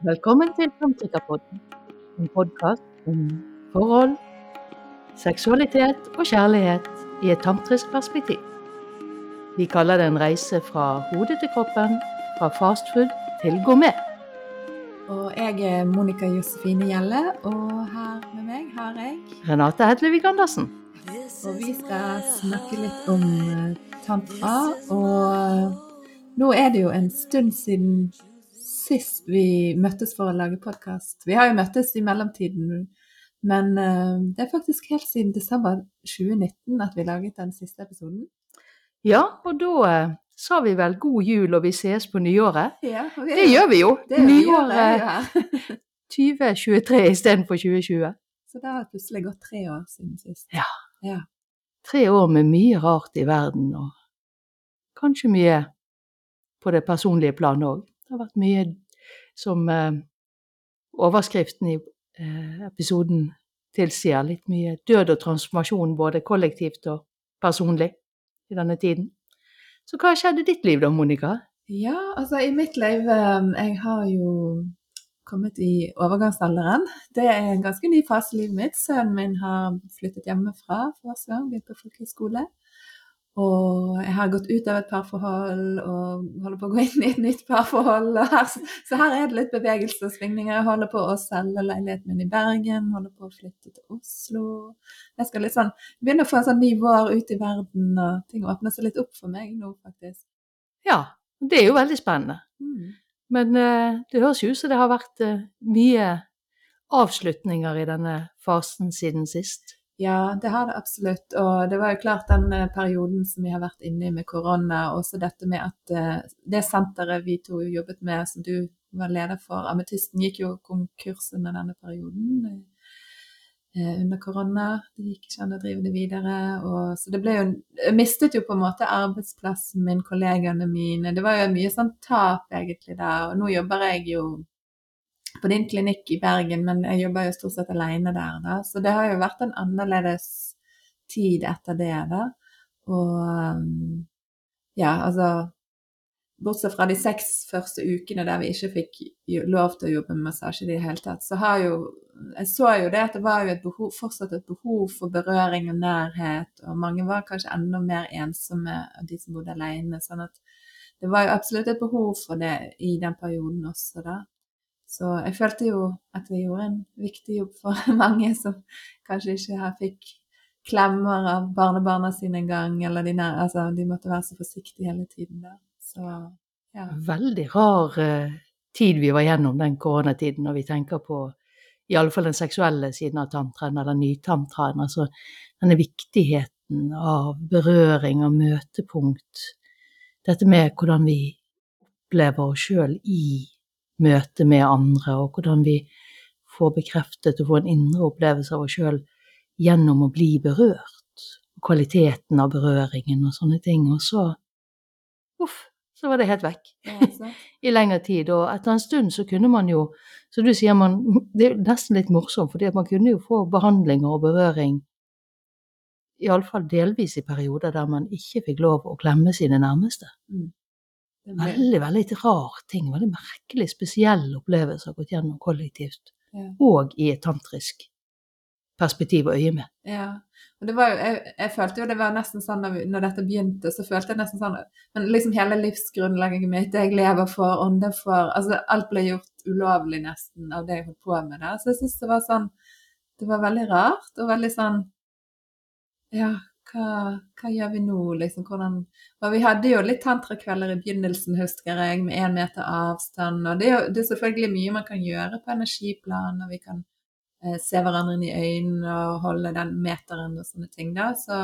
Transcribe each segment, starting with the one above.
Velkommen til Tantrikapodden, en podkast om forhold, seksualitet og kjærlighet i et tantrisk perspektiv. Vi kaller det en reise fra hodet til kroppen, fra fastfood til gourmet. Og jeg er Monica Josefine Gjelle, og her med meg har jeg Renate Hedlevig Andersen. Og vi skal snakke litt om eh, tantra. Og nå er det jo en stund siden sist vi møttes for å lage podkast. Vi har jo møttes i mellomtiden, men eh, det er faktisk helt siden desember 2019 at vi laget den siste episoden. Ja, og da eh, sa vi vel god jul og vi ses på nyåret. Ja, vi- Det gjør vi jo! Det Nyåret ja. 2023 istedenfor 2020. Så det har plutselig gått tre år siden sist. Ja. Ja. Tre år med mye rart i verden, og kanskje mye på det personlige planet òg. Det har vært mye som eh, overskriften i eh, episoden tilsier. Litt mye død og transformasjon, både kollektivt og personlig, i denne tiden. Så hva skjedde i ditt liv da, Monica? Ja, altså i mitt liv eh, Jeg har jo kommet i overgangsalderen. Det er en ganske ny fase i livet mitt. Sønnen min har flyttet hjemmefra for første gang, begynt på folkehøyskole. Og jeg har gått ut av et parforhold og holder på å gå inn i et nytt parforhold. Her, så her er det litt bevegelse og svingninger. Jeg holder på å selge leiligheten min i Bergen, holder på å flytte til Oslo. Jeg skal litt sånn, begynne å få en sånn ny vår ut i verden, og ting åpner seg litt opp for meg nå, faktisk. Ja, det er jo veldig spennende. Mm. Men eh, det høres jo ut som det har vært eh, mye avslutninger i denne fasen siden sist. Ja, det har det absolutt. Og det var jo klart den eh, perioden som vi har vært inne i med korona, og også dette med at eh, det senteret vi to jobbet med, som du var leder for, Ametysten, gikk jo konkurs under denne perioden. eh, Under korona. Det gikk ikke an å drive det videre. Og, så det ble jo Jeg mistet jo på en måte arbeidsplassen min, kollegaene mine. Det var jo mye sånn tap egentlig der. Og nå jobber jeg jo på din klinikk i Bergen, men jeg jobber jo stort sett alene der, da. Så det har jo vært en annerledes tid etter det, da. Og um, ja, altså Bortsett fra de seks første ukene der vi ikke fikk lov til å jobbe med massasje i det hele tatt, så har jo Jeg så jo det at det var jo et behov, fortsatt et behov for berøring og nærhet, og mange var kanskje enda mer ensomme av de som bodde alene. Sånn at det var jo absolutt et behov for det i den perioden også, da. Så jeg følte jo at vi gjorde en viktig jobb for mange som kanskje ikke fikk klemmer av barnebarna sine engang, eller de, nær, altså, de måtte være så forsiktige hele tiden der. Så ja. Veldig rar eh, tid vi var gjennom den koronatiden, når vi tenker på i alle fall den seksuelle siden av tantraen, eller nytantraen. Altså denne viktigheten av berøring og møtepunkt. Dette med hvordan vi opplever oss sjøl i møte med andre, og hvordan vi får bekreftet og får en indre opplevelse av oss sjøl gjennom å bli berørt. Kvaliteten av berøringen og sånne ting. Og så uff, så var det helt vekk Ja, i lengre tid. Og etter en stund så kunne man jo, så du sier man Det er nesten litt morsomt, fordi man kunne jo få behandlinger og berøring iallfall delvis i perioder der man ikke fikk lov å klemme sine nærmeste. Det er Veldig, veldig rar ting. Veldig merkelig, spesiell opplevelse å ha gått gjennom kollektivt. Ja. Og i et tantrisk perspektiv og øye med. Ja. Og det var jo, jeg, jeg følte jo det var nesten sånn når, vi, når dette begynte, så følte jeg nesten sånn Men liksom hele livsgrunnlaget mitt, det jeg lever for, ånder for Altså alt ble gjort ulovlig nesten av det jeg holdt på med der. Så jeg syns det var sånn Det var veldig rart, og veldig sånn Ja, hva, hva gjør vi nå, liksom? Hvordan Og vi hadde jo litt tantrakvelder i begynnelsen, husker jeg, med én meter avstand, og det er det er selvfølgelig mye man kan gjøre på energiplan, og vi kan eh, se hverandre i øynene og holde den meteren og sånne ting. da, Så,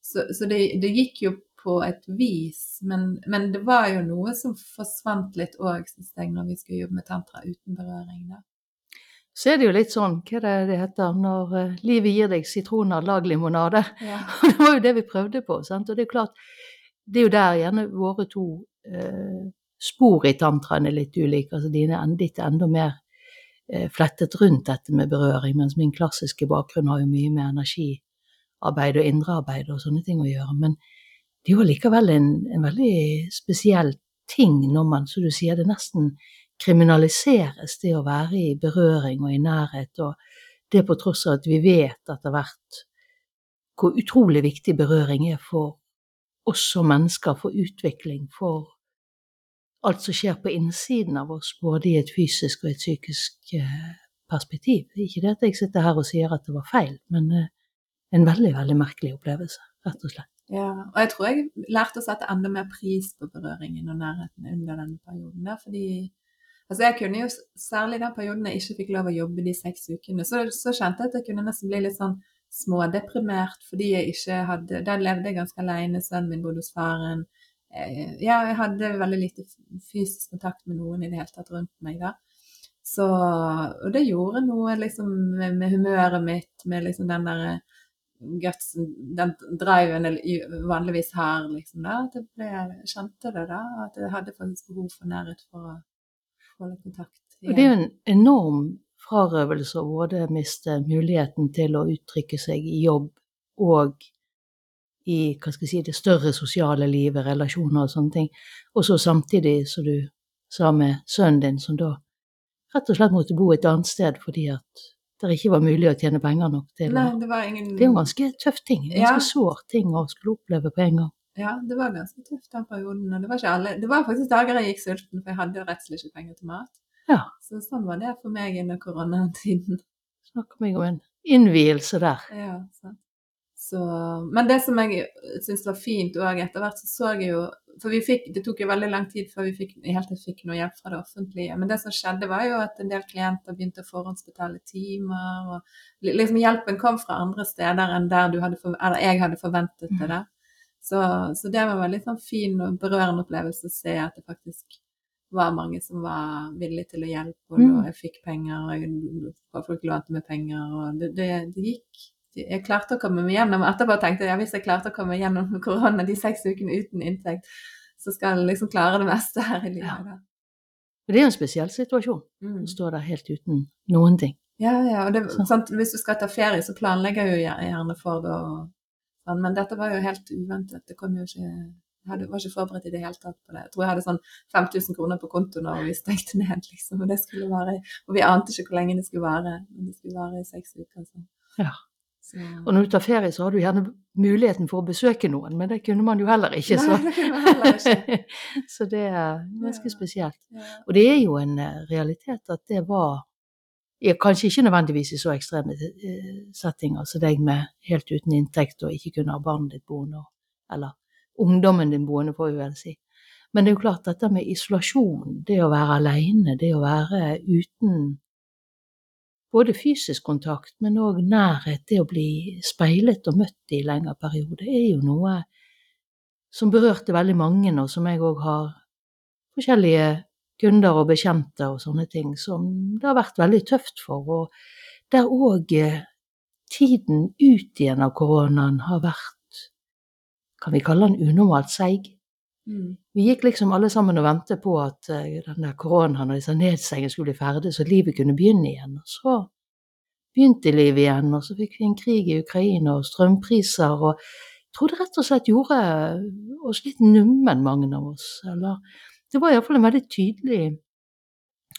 så, så det, det gikk jo på et vis, men, men det var jo noe som forsvant litt òg, syns jeg, når vi skulle jobbe med tantra uten berøring. da. Så er det jo litt sånn, hva er det det heter, når uh, livet gir deg sitroner, lag limonade. Ja. det var jo det vi prøvde på. Sant? Og det er jo klart, det er jo der gjerne våre to uh, spor i tantraen er litt ulike. Altså dine er ditt er enda mer uh, flettet rundt dette med berøring, mens min klassiske bakgrunn har jo mye med energiarbeid og indrearbeid og sånne ting å gjøre. Men det er jo likevel en, en veldig spesiell ting når man, som du sier, det nesten kriminaliseres, det å være i berøring og i nærhet, og det på tross av at vi vet etter hvert hvor utrolig viktig berøring er for oss som mennesker, for utvikling, for alt som skjer på innsiden av oss, både i et fysisk og et psykisk eh, perspektiv. Ikke det at jeg sitter her og sier at det var feil, men eh, en veldig, veldig merkelig opplevelse, rett og slett. Ja, og jeg tror jeg lærte å sette enda mer pris på berøringen og nærheten under denne perioden. Der, fordi altså jeg kunne jo, Særlig i den perioden jeg ikke fikk lov å jobbe de seks ukene, så, så kjente jeg at jeg kunne nesten bli litt sånn smådeprimert fordi jeg ikke hadde Da levde jeg ganske alene, sønnen min bodde hos faren. Eh, ja, jeg hadde veldig lite fysisk kontakt med noen i det hele tatt rundt meg da. Så, og det gjorde noe liksom med, med humøret mitt, med liksom den der gutsen, den driven jeg vanligvis har, liksom da. At jeg ble, kjente det da, at jeg hadde faktisk behov for nærhet for å få kontakt. Igjen. Og det er jo en enorm frarøvelse å både miste muligheten til å uttrykke seg i jobb og i hva skal jeg si, det større sosiale livet, relasjoner og sånne ting, og så samtidig, som du sa med sønnen din, som da rett og slett måtte bo et annet sted fordi at det ikke var mulig å tjene penger nok til Nei, det var ingen... Det er jo en ganske tøff ting, en ganske ja. sår ting å skulle oppleve på en gang. Ja, det var ganske tøft den perioden. Og det var, alle... det var faktisk dager jeg gikk sulten, for jeg hadde rett og slett ikke penger til mat. Ja. Så sånn var det for meg under koronatiden. Snakk meg om en innvielse der. Ja, sant. Så, men det som jeg syns var fint òg, etter hvert så så jeg jo For vi fikk, det tok jo veldig lang tid før vi fikk, helt fikk noe hjelp fra det offentlige. Men det som skjedde, var jo at en del klienter begynte å forhåndsbetale timer. og liksom Hjelpen kom fra andre steder enn der du hadde eller jeg hadde forventet det. der. Så, så det var en veldig sånn fin og berørende opplevelse å se at det faktisk var mange som var villige til å hjelpe. Og mm. jeg fikk penger, og folk lånte meg penger. og det, det, det gikk jeg klarte å komme meg gjennom etterpå tenkte jeg ja, hvis jeg klarte å komme gjennom korona de seks ukene uten inntekt, så skal jeg liksom klare det meste her i livet. Ja. Det er jo en spesiell situasjon mm. å stå der helt uten noen ting. Ja, ja, og det, sånn. hvis du skal ta ferie, så planlegger jeg jo gjerne for det. Og, sånn, men dette var jo helt uventet. Det kom jo ikke jeg var ikke forberedt i det hele tatt på det. Jeg tror jeg hadde sånn 5000 kroner på konto når vi stengte ned, liksom. Og det skulle vare, og vi ante ikke hvor lenge det skulle vare. Men det skulle vare i seks uker. Så. Ja. Så. Og når du tar ferie, så har du gjerne muligheten for å besøke noen, men det kunne man jo heller ikke. Så, Nei, det heller ikke. så det er ganske spesielt. Og det er jo en eh, realitet at det var ja, Kanskje ikke nødvendigvis i så ekstreme eh, settinger som deg med helt uten inntekt og ikke kunne ha barnet ditt boende, eller ungdommen din boende, får vi vel si. Men det er jo klart, dette med isolasjon, det å være alene, det å være uten både fysisk kontakt, men òg nærhet, det å bli speilet og møtt i lengre perioder, er jo noe som berørte veldig mange, og som jeg òg har forskjellige kunder og bekjente og sånne ting som det har vært veldig tøft for. Og der òg eh, tiden ut igjen av koronaen har vært, kan vi kalle den unormalt seig. Mm. Vi gikk liksom alle sammen og ventet på at den der koronaen og disse nedstengingene skulle bli ferdig, så livet kunne begynne igjen. Og så begynte livet igjen, og så fikk vi en krig i Ukraina og strømpriser og jeg tror det rett og slett gjorde oss litt nummen, mange av oss. Eller det var iallfall en veldig tydelig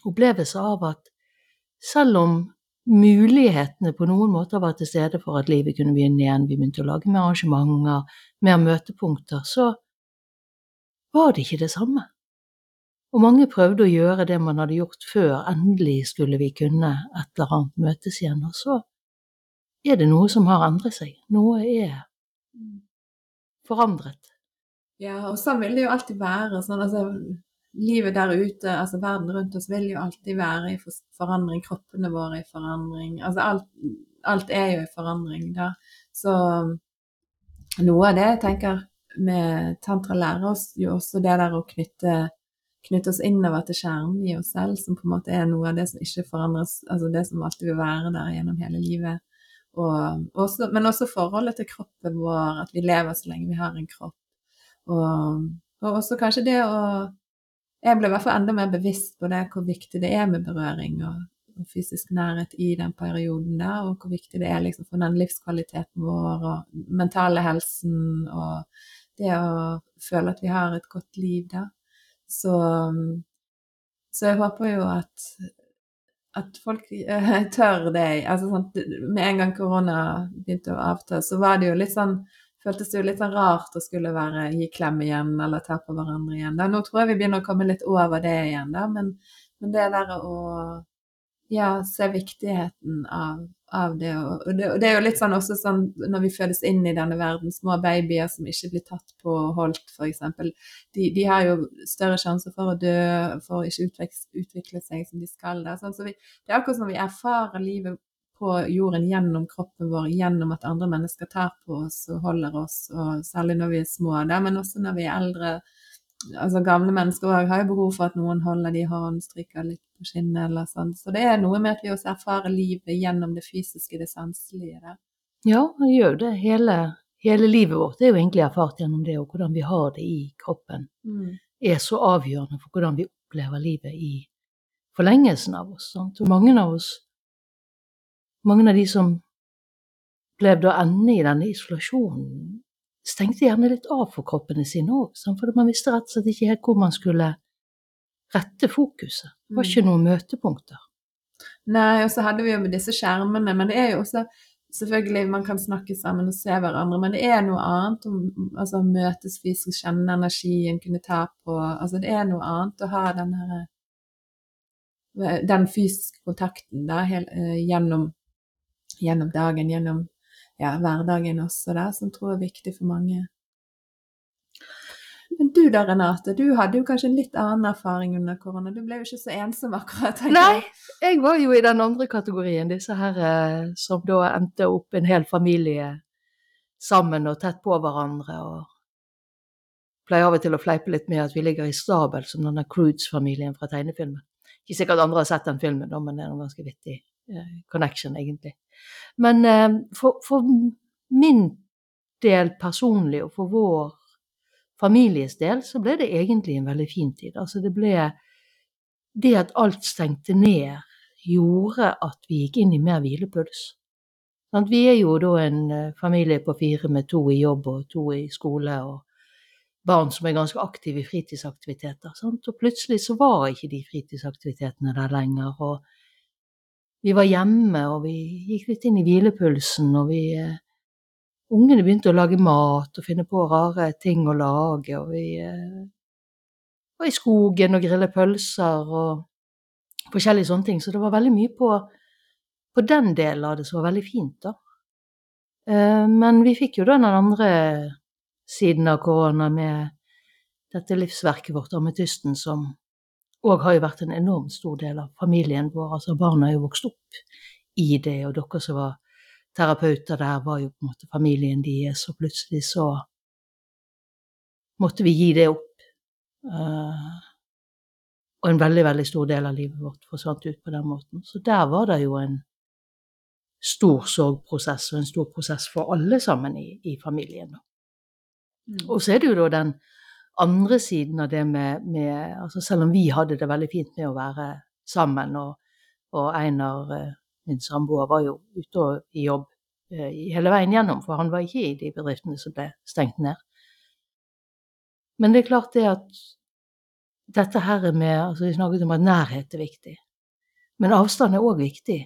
opplevelse av at selv om mulighetene på noen måter var til stede for at livet kunne begynne igjen, vi begynte å lage mer arrangementer, mer møtepunkter, så var det ikke det samme. Og mange prøvde å gjøre det man hadde gjort før, endelig skulle vi kunne et eller annet møtes igjen, og så er det noe som har endret seg. Noe er forandret. Ja, og sånn vil det jo alltid være. Sånn, altså, livet der ute, altså verden rundt oss, vil jo alltid være i forandring. Kroppene våre i forandring. Altså alt, alt er jo i forandring da. Så noe av det jeg tenker med tantra lærer oss jo også det der å knytte, knytte, oss innover til kjernen i oss selv, som på en måte er noe av det som ikke forandres, altså det som alltid vil være der gjennom hele livet. Og, også, men også forholdet til kroppen vår, at vi lever så lenge vi har en kropp. Og, og også kanskje det å Jeg ble i hvert fall enda mer bevisst på det, hvor viktig det er med berøring og, og fysisk nærhet i den perioden der, og hvor viktig det er liksom for den livskvaliteten vår og mentale helsen og det å føle at vi har et godt liv der. Så, Så jeg håper jo at, at folk eh, tør det. Altså, sånn, med en gang korona begynte å avta, så var det jo litt sånn føltes det jo litt sånn rart å skulle være gi klem igjen eller ta på hverandre igjen. Da, nå tror jeg vi begynner å komme litt over det igjen, da, men, men det der å ja, se viktigheten av, av det. Og, det. og, det. er jo litt sånn også sånn når vi fødes inn i denne verden, små babyer som ikke blir tatt på og holdt, f.eks. De, de har jo større sjanse for å dø, for å ikke utvikle, seg som de skal. Da. Sånn, så vi, det er akkurat som vi erfarer livet på jorden gjennom kroppen vår, gjennom at andre mennesker tar på oss og holder oss, og særlig når vi er små, der, men også når vi er eldre altså Gamle mennesker òg har jo behov for at noen holder de i hånden, stryker litt på skinnet eller sånn. Så det er noe med at vi også erfarer livet gjennom det fysiske, det sanselige der. Ja, det gjør det. Hele, hele, livet vårt er jo egentlig erfart gjennom det, og hvordan vi har det i kroppen mm. er så avgjørende for hvordan vi opplever livet i forlengelsen av oss. Sant? Og mange av oss, mange av de som opplevde å ende i denne isolasjonen, stengte gjerne litt av for kroppene sine òg, for man visste rett og slett ikke helt hvor man skulle rette fokuset. Det var ikke mm. noen møtepunkter. Nei, og så hadde vi jo med disse skjermene, men det er jo også Selvfølgelig, man kan snakke sammen og se hverandre, men det er noe annet å altså, møtes fysisk, kjenne energien, kunne ta på Altså, det er noe annet å ha den her Den fysiske kontakten da, helt, uh, gjennom, gjennom dagen, gjennom ja, hverdagen også, da, som tror er viktig for mange. Men du da, Renate, du hadde jo kanskje en litt annen erfaring under korona. Du ble jo ikke så ensom akkurat. Nei, jeg var jo i den andre kategorien, disse her eh, som da endte opp en hel familie sammen og tett på hverandre. og pleier av og til å fleipe litt med at vi ligger i stabel som denne Crudes-familien fra tegnefilmen. Ikke sikkert andre har sett den filmen, men det er noe ganske vittig connection, egentlig. Men eh, for, for, min del personlig, og for vår families del, så ble det egentlig en veldig fin tid. Altså det ble Det at alt stengte ned, gjorde at vi gikk inn i mer hvilepuls. Vi er jo da en eh, familie på fire med to i jobb og to i skole, og barn som er ganske aktive i fritidsaktiviteter. Sant? Og plutselig så var ikke de fritidsaktivitetene der lenger. og vi var hjemme, og vi gikk litt inn i hvilepulsen, og vi uh, Ungene begynte å lage mat og finne på rare ting å lage, og vi uh, var i skogen og grillet pølser og forskjellige sånne ting. Så det var veldig mye på, på den delen av det som var veldig fint, da. Uh, men vi fikk jo da den andre siden av korona med dette livsverket vårt, Ametysten, som òg har jo vært en enormt stor del av familien vår. Altså barna er jo vokst opp i det, og dere som var terapeuter der, var jo på en måte familien deres, og plutselig så måtte vi gi det opp. Uh, og en veldig, veldig stor del av livet vårt forsvant ut på den måten. Så der var det jo en stor sorgprosess, og en stor prosess for alle sammen i, i familien. Mm. Og så er det jo da den andre siden av det med, med altså Selv om vi hadde det veldig fint med å være sammen, og, og Einar, eh, min samboer, var jo ute og i jobb eh, hele veien gjennom, for han var ikke i de bedriftene som ble stengt ned. Men det er klart det at dette her med altså Vi snakket om at nærhet er viktig. Men avstand er òg viktig.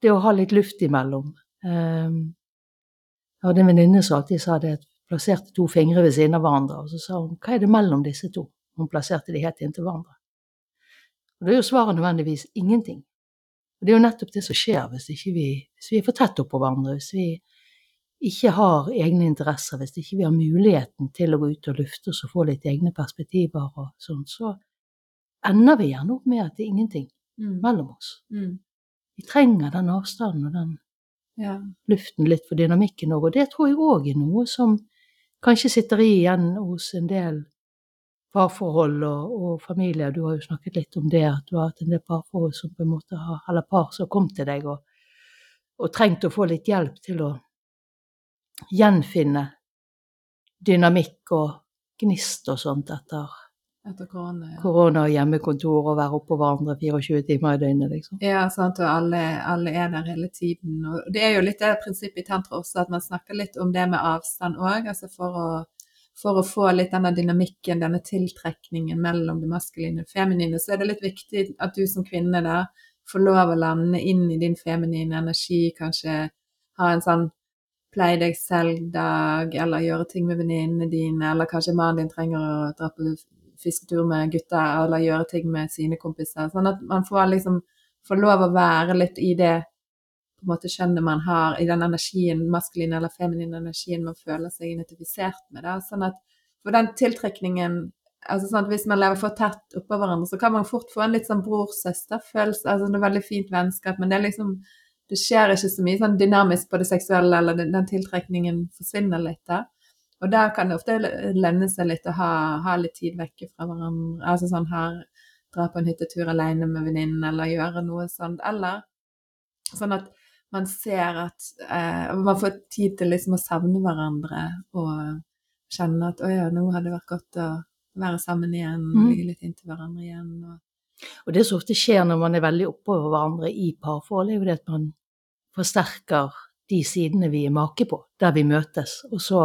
Det å ha litt luft imellom. Um, jeg hadde en venninne som alltid sa det at plasserte to fingre ved siden av hverandre, og så sa hun hva er det mellom disse to? Hun plasserte de helt inntil hverandre. Og da er jo svaret nødvendigvis ingenting. Og det er jo nettopp det som skjer hvis, vi, hvis vi er for tett oppå hverandre, hvis vi ikke har egne interesser, hvis ikke vi har muligheten til å gå ut og lufte oss og få litt egne perspektiver og sånn, så ender vi gjerne opp med at det er ingenting mm. mellom oss. Mm. Vi trenger den avstanden og den ja. luften litt for dynamikken òg, og det tror jeg òg er noe som kanskje sitter igjen hos en del parforhold og, og familier. Du har jo snakket litt om det, at du har hatt en del parforhold som på en måte har, eller par som har kommet til deg og, og trengt å få litt hjelp til å gjenfinne dynamikk og gnist og sånt etter etter korona, ja. korona og hjemmekontor og være oppå hverandre 24 timer i døgnet, liksom. Ja, sant, og alle, alle, er der hele tiden. Og det er jo litt det prinsippet i tantra også, at man snakker litt om det med avstand òg, altså for å for å få litt denne dynamikken, denne tiltrekningen mellom det maskuline og feminine, så er det litt viktig at du som kvinne da får lov å lande inn i din feminine energi, kanskje ha en sånn pleie deg selv-dag, eller gjøre ting med venninnene dine, eller kanskje mannen din trenger å dra på fisketur med gutta, eller gjøre ting med sine kompiser. Sånn at man får liksom får lov å være litt i det på en måte kjønnet man har, i den energien, maskuline eller feminine energien man føler seg identifisert med. Da. Sånn at for den tiltrekningen altså sånn at Hvis man lever for tett oppå hverandre, så kan man fort få en litt sånn bror-søster-følelse. altså Det er veldig fint vennskap, men det er liksom det skjer ikke så mye sånn dynamisk på det seksuelle, eller den, den tiltrekningen forsvinner litt. da. Og der kan det ofte lønne seg litt å ha, ha, litt tid vekke fra hverandre. Altså sånn her dra på en hyttetur alene med venninnen, eller gjøre noe sånt. Eller sånn at man ser at eh, Man får tid til liksom å savne hverandre og kjenne at å ja, nå hadde det vært godt å være sammen igjen, mm. ligge litt inntil hverandre igjen. Og... og det som ofte skjer når man er veldig oppover hverandre i parforhold, er jo det at man forsterker de sidene vi er make på, der vi møtes, og så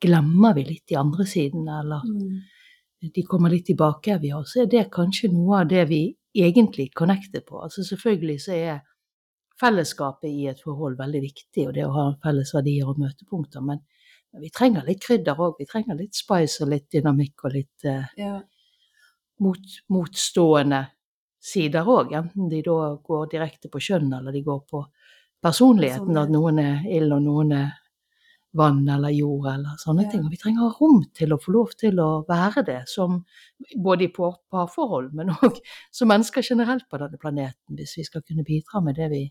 glemmer vi litt de andre sidene, eller mm. de kommer litt tilbake vi har, så er det kanskje noe av det vi egentlig connecter på. Altså selvfølgelig så er fellesskapet i et forhold veldig viktig, og det å ha felles verdier og møtepunkter, men, men vi trenger litt krydder òg. Vi trenger litt spice og litt dynamikk og litt eh, ja. mot, motstående sider òg, enten de da går direkte på kjønn eller de går på personligheten, at noen er ild og noen er vann eller jord eller sånne ja. ting. Og vi trenger rom til å få lov til å være det, som, både i parforhold, men òg som mennesker generelt på denne planeten, hvis vi skal kunne bidra med det vi,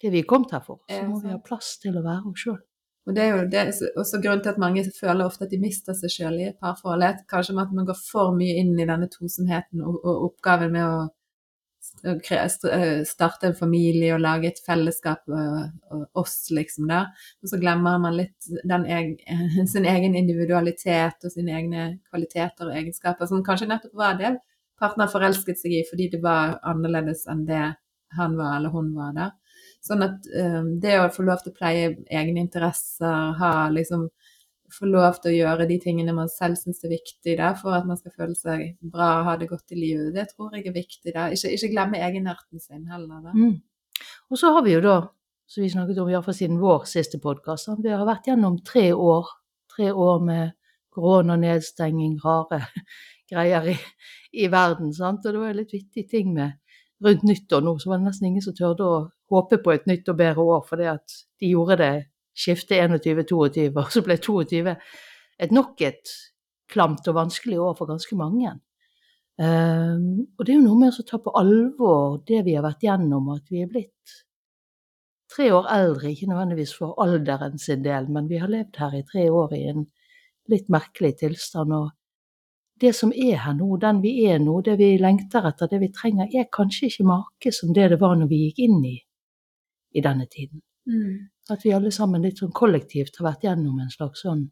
det vi er kommet her for. Så må vi ha plass til å være oss sjøl. Og det er jo det, også grunnen til at mange føler ofte at de mister seg sjøl i et parforhold. Kanskje med at man går for mye inn i denne tosomheten og, og oppgaven med å starte en familie og lage et fellesskap, og oss, liksom, da. Og så glemmer man litt egen, sin egen individualitet og sine egne kvaliteter og egenskaper, som kanskje nettopp var det partner forelsket seg i fordi det var annerledes enn det han var eller hun var da. Sånn at um, det å få lov til å pleie egne interesser, ha liksom få lov til å gjøre de tingene man selv syns er viktig da, for at man skal føle seg bra og ha det godt i livet. Det tror jeg er viktig. da. Ikke, ikke glemme egenarten sin heller. da. Mm. Og så har vi jo da, som vi snakket om iallfall siden vår siste podkast, vi har vært gjennom tre år. Tre år med korona, nedstenging, rare greier i, i verden. sant? Og det var litt vittig ting med rundt nyttår nå, så var det nesten ingen som tørde å håpe på et nytt og bedre år, fordi at de gjorde det skifte 21-22, og så ble 22 et nok et klamt og vanskelig år for ganske mange. Um, og det er jo noe med å ta på alvor det vi har vært gjennom, at vi er blitt tre år eldre, ikke nødvendigvis for alderen sin del, men vi har levd her i tre år i en litt merkelig tilstand. Og det som er her nå, den vi er nå, det vi lengter etter, det vi trenger, er kanskje ikke make som det det var når vi gikk inn i, i denne tiden. Mm. At vi alle sammen litt sånn kollektivt har vært gjennom en slags sånn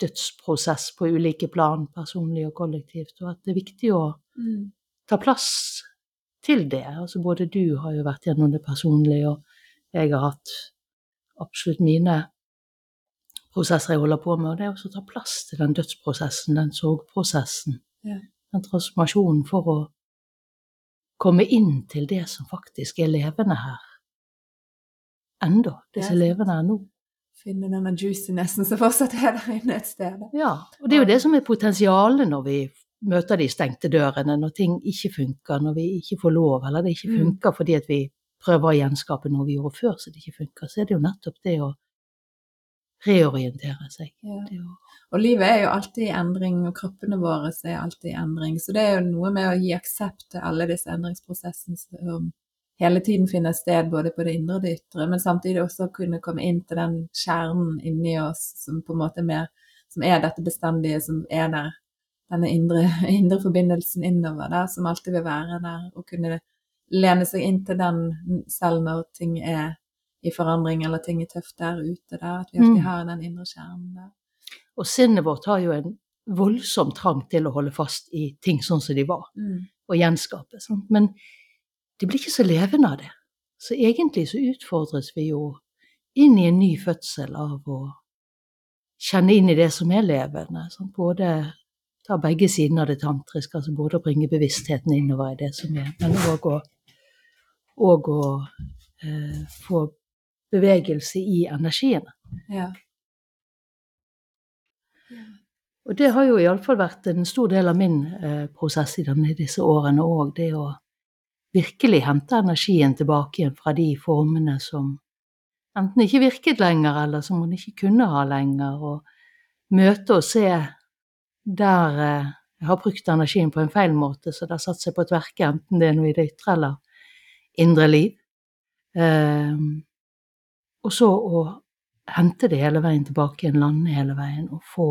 dødsprosess på ulike plan, personlig og kollektivt, og at det er viktig å mm. ta plass til det. Altså både du har jo vært gjennom det personlige, og jeg har hatt absolutt mine prosesser jeg holder på med, og det er også å ta plass til den dødsprosessen, den sorgprosessen, ja. den transformasjonen for å komme inn til det som faktisk er levende her som lever der nå. Finne denne juicinessen som fortsatt er der inne et sted. Ja, og det er jo det som er potensialet når vi møter de stengte dørene, når ting ikke funker, når vi ikke får lov, eller det ikke mm. funker mm. fordi at vi prøver å gjenskape noe vi gjorde før så det ikke funker, så er det jo nettopp det å reorientere seg. Ja. Og livet er jo alltid i endring, og kroppene våre er alltid i endring. Så det er jo noe med å gi aksept til alle disse endringsprosessene som hele tiden finne sted både på det indre og det ytre, men samtidig også kunne komme inn til den kjernen inni oss som på en måte mer, som er dette bestandige, som er der. Denne indre, indre forbindelsen innover der, som alltid vil være der. Og kunne lene seg inn til den selv når ting er i forandring eller ting er tøft der ute. Der, at vi alltid mm. har den indre kjernen der. Og sinnet vårt har jo en voldsom trang til å holde fast i ting sånn som de var, mm. og gjenskape. Sant? Men de blir ikke så levende av det. Så egentlig så utfordres vi jo inn i en ny fødsel av å kjenne inn i det som er levende. Sånn, både ta begge sidene av det tantriske, altså både å bringe bevisstheten innover i det som er, men òg å, og å eh, få bevegelse i energiene. Ja. Og det har jo iallfall vært en stor del av min eh, prosess i denne, disse årene òg, det å virkelig hente energien tilbake igjen fra de formene som enten ikke virket lenger, eller som man ikke kunne ha lenger, og møte og se der eh, jeg har brukt energien på en feil måte, så det har satt seg på et verke, enten det er noe i det ytre eller indre liv. Eh, og så å hente det hele veien tilbake igjen, lande hele veien, og få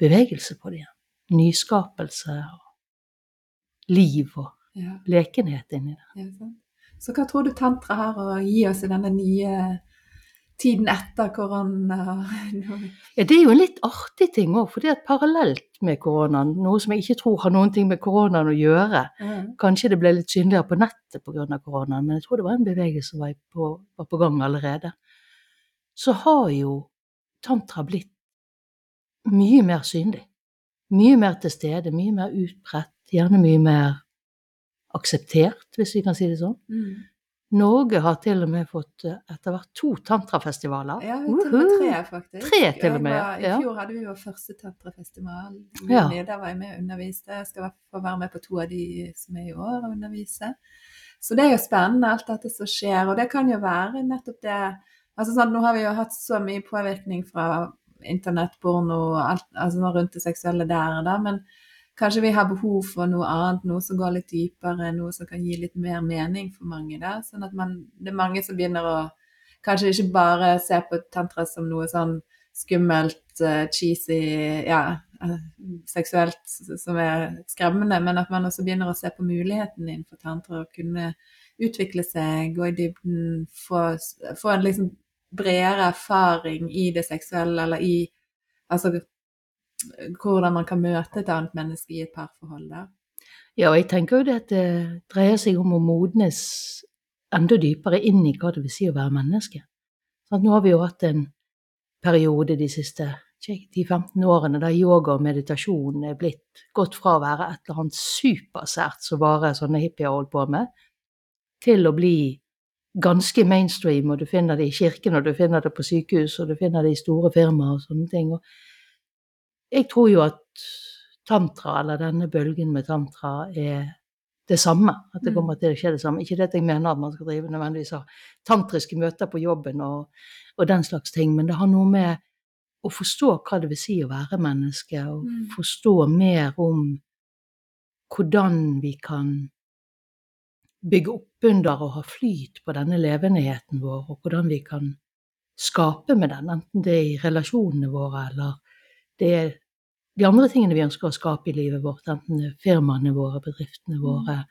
bevegelse på det igjen. Nyskapelse og liv og ja. lekenhet inni det. Ja, sant. Så hva tror du tantra har å gi oss i denne nye tiden etter korona? Ja, Det er jo en litt artig ting òg, for det er parallelt med koronaen, noe som jeg ikke tror har noen ting med koronaen å gjøre. Ja. Kanskje det ble litt synligere på nettet pga. koronaen, men jeg tror det var en bevegelse som var på, var på gang allerede. Så har jo tantra blitt mye mer synlig. Mye mer til stede, mye mer utbredt, gjerne mye mer akseptert, hvis vi kan si det sånn. Mm. Norge har til og med fått eh, etter hvert to tantrafestivaler. Ja, til og med tre, faktisk. Tre til og med, var, I fjor hadde vi vår første tantrafestival. Ja. Der var jeg med og underviste. Jeg skal få være med på to av de som er i år og undervise. Så det er jo spennende, alt dette som skjer. Og det kan jo være nettopp det altså sånn, Nå har vi jo hatt så mye påvirkning fra internettporno og alt altså sånn rundt det seksuelle der da, men kanskje vi har behov for noe annet, noe som går litt dypere, noe som kan gi litt mer mening for mange. da, sånn at man, Det er mange som begynner å kanskje ikke bare se på tantra som noe sånn skummelt, uh, cheesy, ja, uh, seksuelt som er skremmende, men at man også begynner å se på muligheten innenfor tantra og kunne utvikle seg, gå i dybden, få, få en liksom bredere erfaring i det seksuelle, eller i altså hvordan man kan møte et annet menneske i et parforhold. da. Ja, og jeg tenker jo det at det dreier seg om å modnes enda dypere inn i hva det vil si å være menneske. Sånn, nå har vi jo hatt en periode de siste 10-15 årene der yoga og meditasjon er blitt gått fra å være et eller annet supersært som bare sånne hippier holdt på med, til å bli ganske mainstream, og du finner det i kirken, og du finner det på sykehus, og du finner det i store firmaer og sånne ting. Og jeg tror jo at tantra, eller denne bølgen med tantra, er det samme. At det Mm. kommer til å skje det samme. Ikke det at jeg mener at man skal drive nødvendigvis ha tantriske møter på jobben og, og den slags ting, men det har noe med å forstå hva det vil si å være menneske, og Mm. forstå mer om hvordan vi kan bygge opp under og ha flyt på denne levendigheten vår, og hvordan vi kan skape med den, enten det er i relasjonene våre eller det er de andre tingene vi ønsker å skape i livet vårt, enten firmaene våre, bedriftene våre,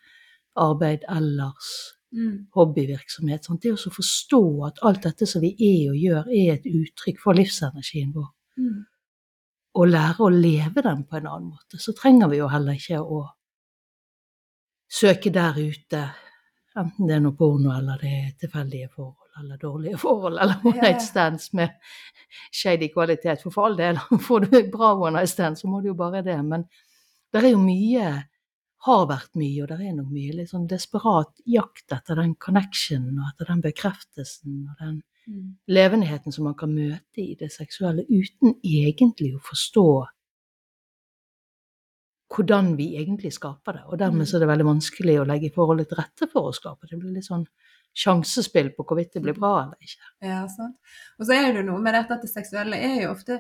arbeid ellers, Mm. hobbyvirksomhet. Sant? Det å forstå at alt dette som vi er og gjør, er et uttrykk for livsenergien vår, Mm. og lære å leve den på en annen måte, så trenger vi jo heller ikke å søke der ute, enten det er noe porno, eller det er tilfeldige forhold, eller dårlige forhold, eller one night stands med shady kvalitet. For for all del, får du bra one night stand, så må du jo bare det. Men det er jo mye, har vært mye, og det er nok mye litt sånn desperat jakt etter den connectionen, og etter den bekreftelsen, og den Mm. levendigheten som man kan møte i det seksuelle, uten egentlig å forstå hvordan vi egentlig skaper det. Og dermed så er det veldig vanskelig å legge forholdet til rette for å skape det. Det blir litt sånn sjansespill på hvorvidt det blir bra eller ikke. Ja, sant. Og så er det jo noe med dette at det seksuelle er jo ofte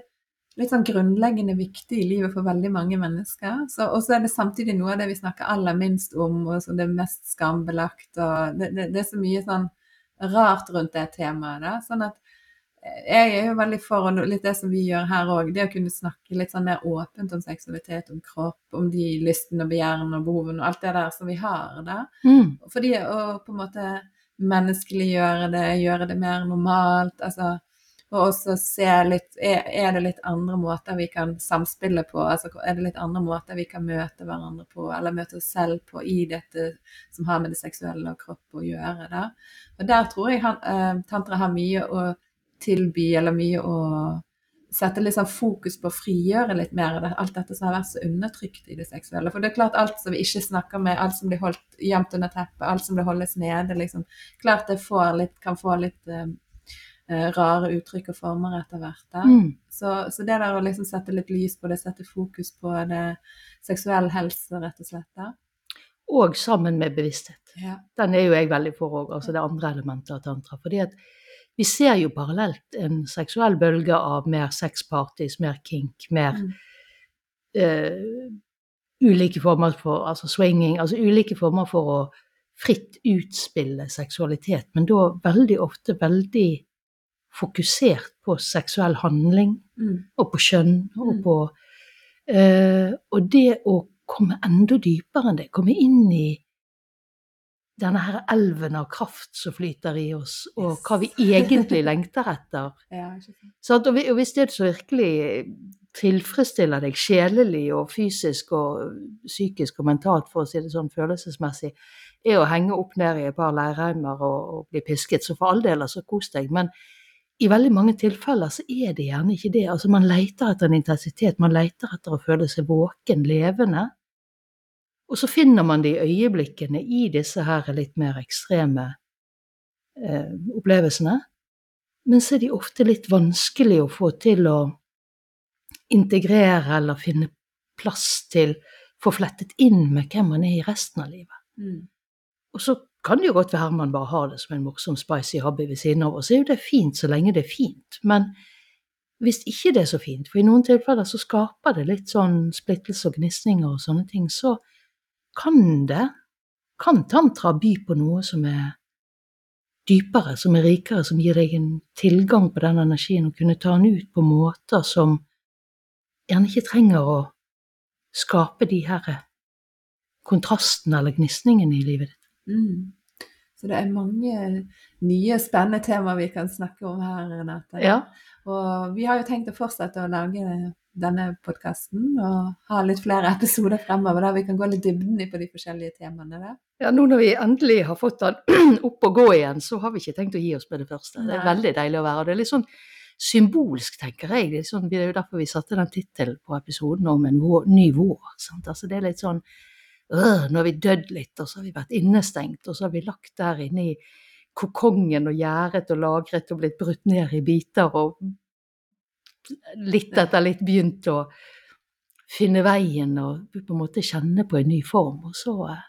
litt sånn grunnleggende viktig i livet for veldig mange mennesker. Så, og så er det samtidig noe av det vi snakker aller minst om, og som det er mest skambelagt. og det, det, det er så mye sånn rart rundt det temaet. Da. Sånn at eh, jeg er jo veldig for, litt det som vi gjør her òg, det å kunne snakke litt sånn mer åpent om seksualitet, om kropp, om de lystene og begjærene og behovene og alt det der som vi har da. Mm. Fordi å på en måte menneskeliggjøre det, gjøre det mer normalt. altså og også se litt er, det litt andre måter vi kan samspille på? altså Er det litt andre måter vi kan møte hverandre på, eller møte oss selv på i dette som har med det seksuelle og kropp å gjøre? Da? Og der tror jeg han, eh, tantra har mye å tilby, eller mye å sette sånn fokus på å frigjøre litt mer av alt dette som har vært så undertrykt i det seksuelle. For det er klart alt som vi ikke snakker med, alt som blir holdt gjemt under teppet, alt som blir holdes nede, liksom. Klart det får litt, kan få litt uh, rare uttrykk og former etter hvert. Mm. Så, så det der å liksom sette litt lys på det, sette fokus på det seksuell helse, rett og slett. da. Og sammen med bevissthet. Ja. Den er jo jeg veldig for òg, altså det andre elementet av tantra. fordi at vi ser jo parallelt en seksuell bølge av mer sexparties, mer kink, mer Mm. uh, ulike former for altså swinging, altså ulike former for å fritt utspille seksualitet, men da veldig ofte veldig fokusert på seksuell handling Mm. og på kjønn og Mm. på uh, Og det å komme enda dypere enn det, komme inn i denne her elven av kraft som flyter i oss, og Yes. hva vi egentlig lengter etter. ja? Og og hvis det som virkelig tilfredsstiller deg sjelelig og fysisk og psykisk og mentalt, for å si det sånn følelsesmessig, er å henge opp ned i et par leirheimer og, og bli pisket, så for all del, altså kos deg. Men i veldig mange tilfeller så er det gjerne ikke det. Altså man leter etter en intensitet, man leter etter å føle seg våken, levende. Og så finner man de øyeblikkene i disse her litt mer ekstreme eh, opplevelsene. Men så er de ofte litt vanskelig å få til å integrere eller finne plass til, få flettet inn med hvem man er i resten av livet. Mm. Og så kan det jo godt være man bare har det som en morsom spicy hobby ved siden av, og så er jo det fint så lenge det er fint. Men hvis ikke det er så fint, for i noen tilfeller så skaper det litt sånn splittelse og gnisninger og sånne ting, så kan det, kan tantra by på noe som er dypere, som er rikere, som gir deg en tilgang på den energien, og kunne ta den ut på måter som gjerne ikke trenger å skape de her kontrastene eller gnisningene i livet ditt. Mm. Så det er mange nye, spennende temaer vi kan snakke om her, Renate. Ja. Og vi har jo tenkt å fortsette å lage denne podkasten og ha litt flere episoder fremover der vi kan gå litt dybden i på de forskjellige temaene. Der. Ja, nå når vi endelig har fått den opp og gå igjen, så har vi ikke tenkt å gi oss med det første. Det er veldig deilig å være. Og det er litt sånn symbolsk, tenker jeg. Det er, sånn, det er jo derfor vi satte den tittelen på episoden om en vår, ny vår. Sant? Altså, det er litt sånn øh, Nå har vi dødd litt, og så har vi vært innestengt, og så har vi lagt der inne i kokongen og gjerdet og lagret og blitt brutt ned i biter og litt etter litt begynt å finne veien og på en måte kjenne på en ny form. Og så eh,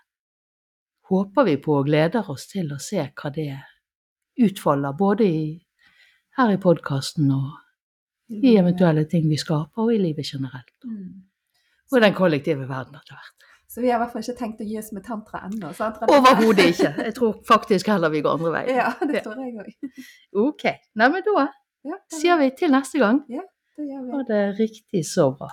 håper vi på og gleder oss til å se hva det utfolder, både i, her i podkasten og i eventuelle ting vi skaper, og i livet generelt. Mm. Og i den kollektive verden etter hvert. Så vi har i hvert fall ikke tenkt å gi oss med tantra ennå. Overhodet ikke. Jeg tror faktisk heller vi går andre veien. Ja, det tror jeg òg. Ok. Neimen da Ja, sier vi til neste gang. det gjør vi. Ha det riktig så bra.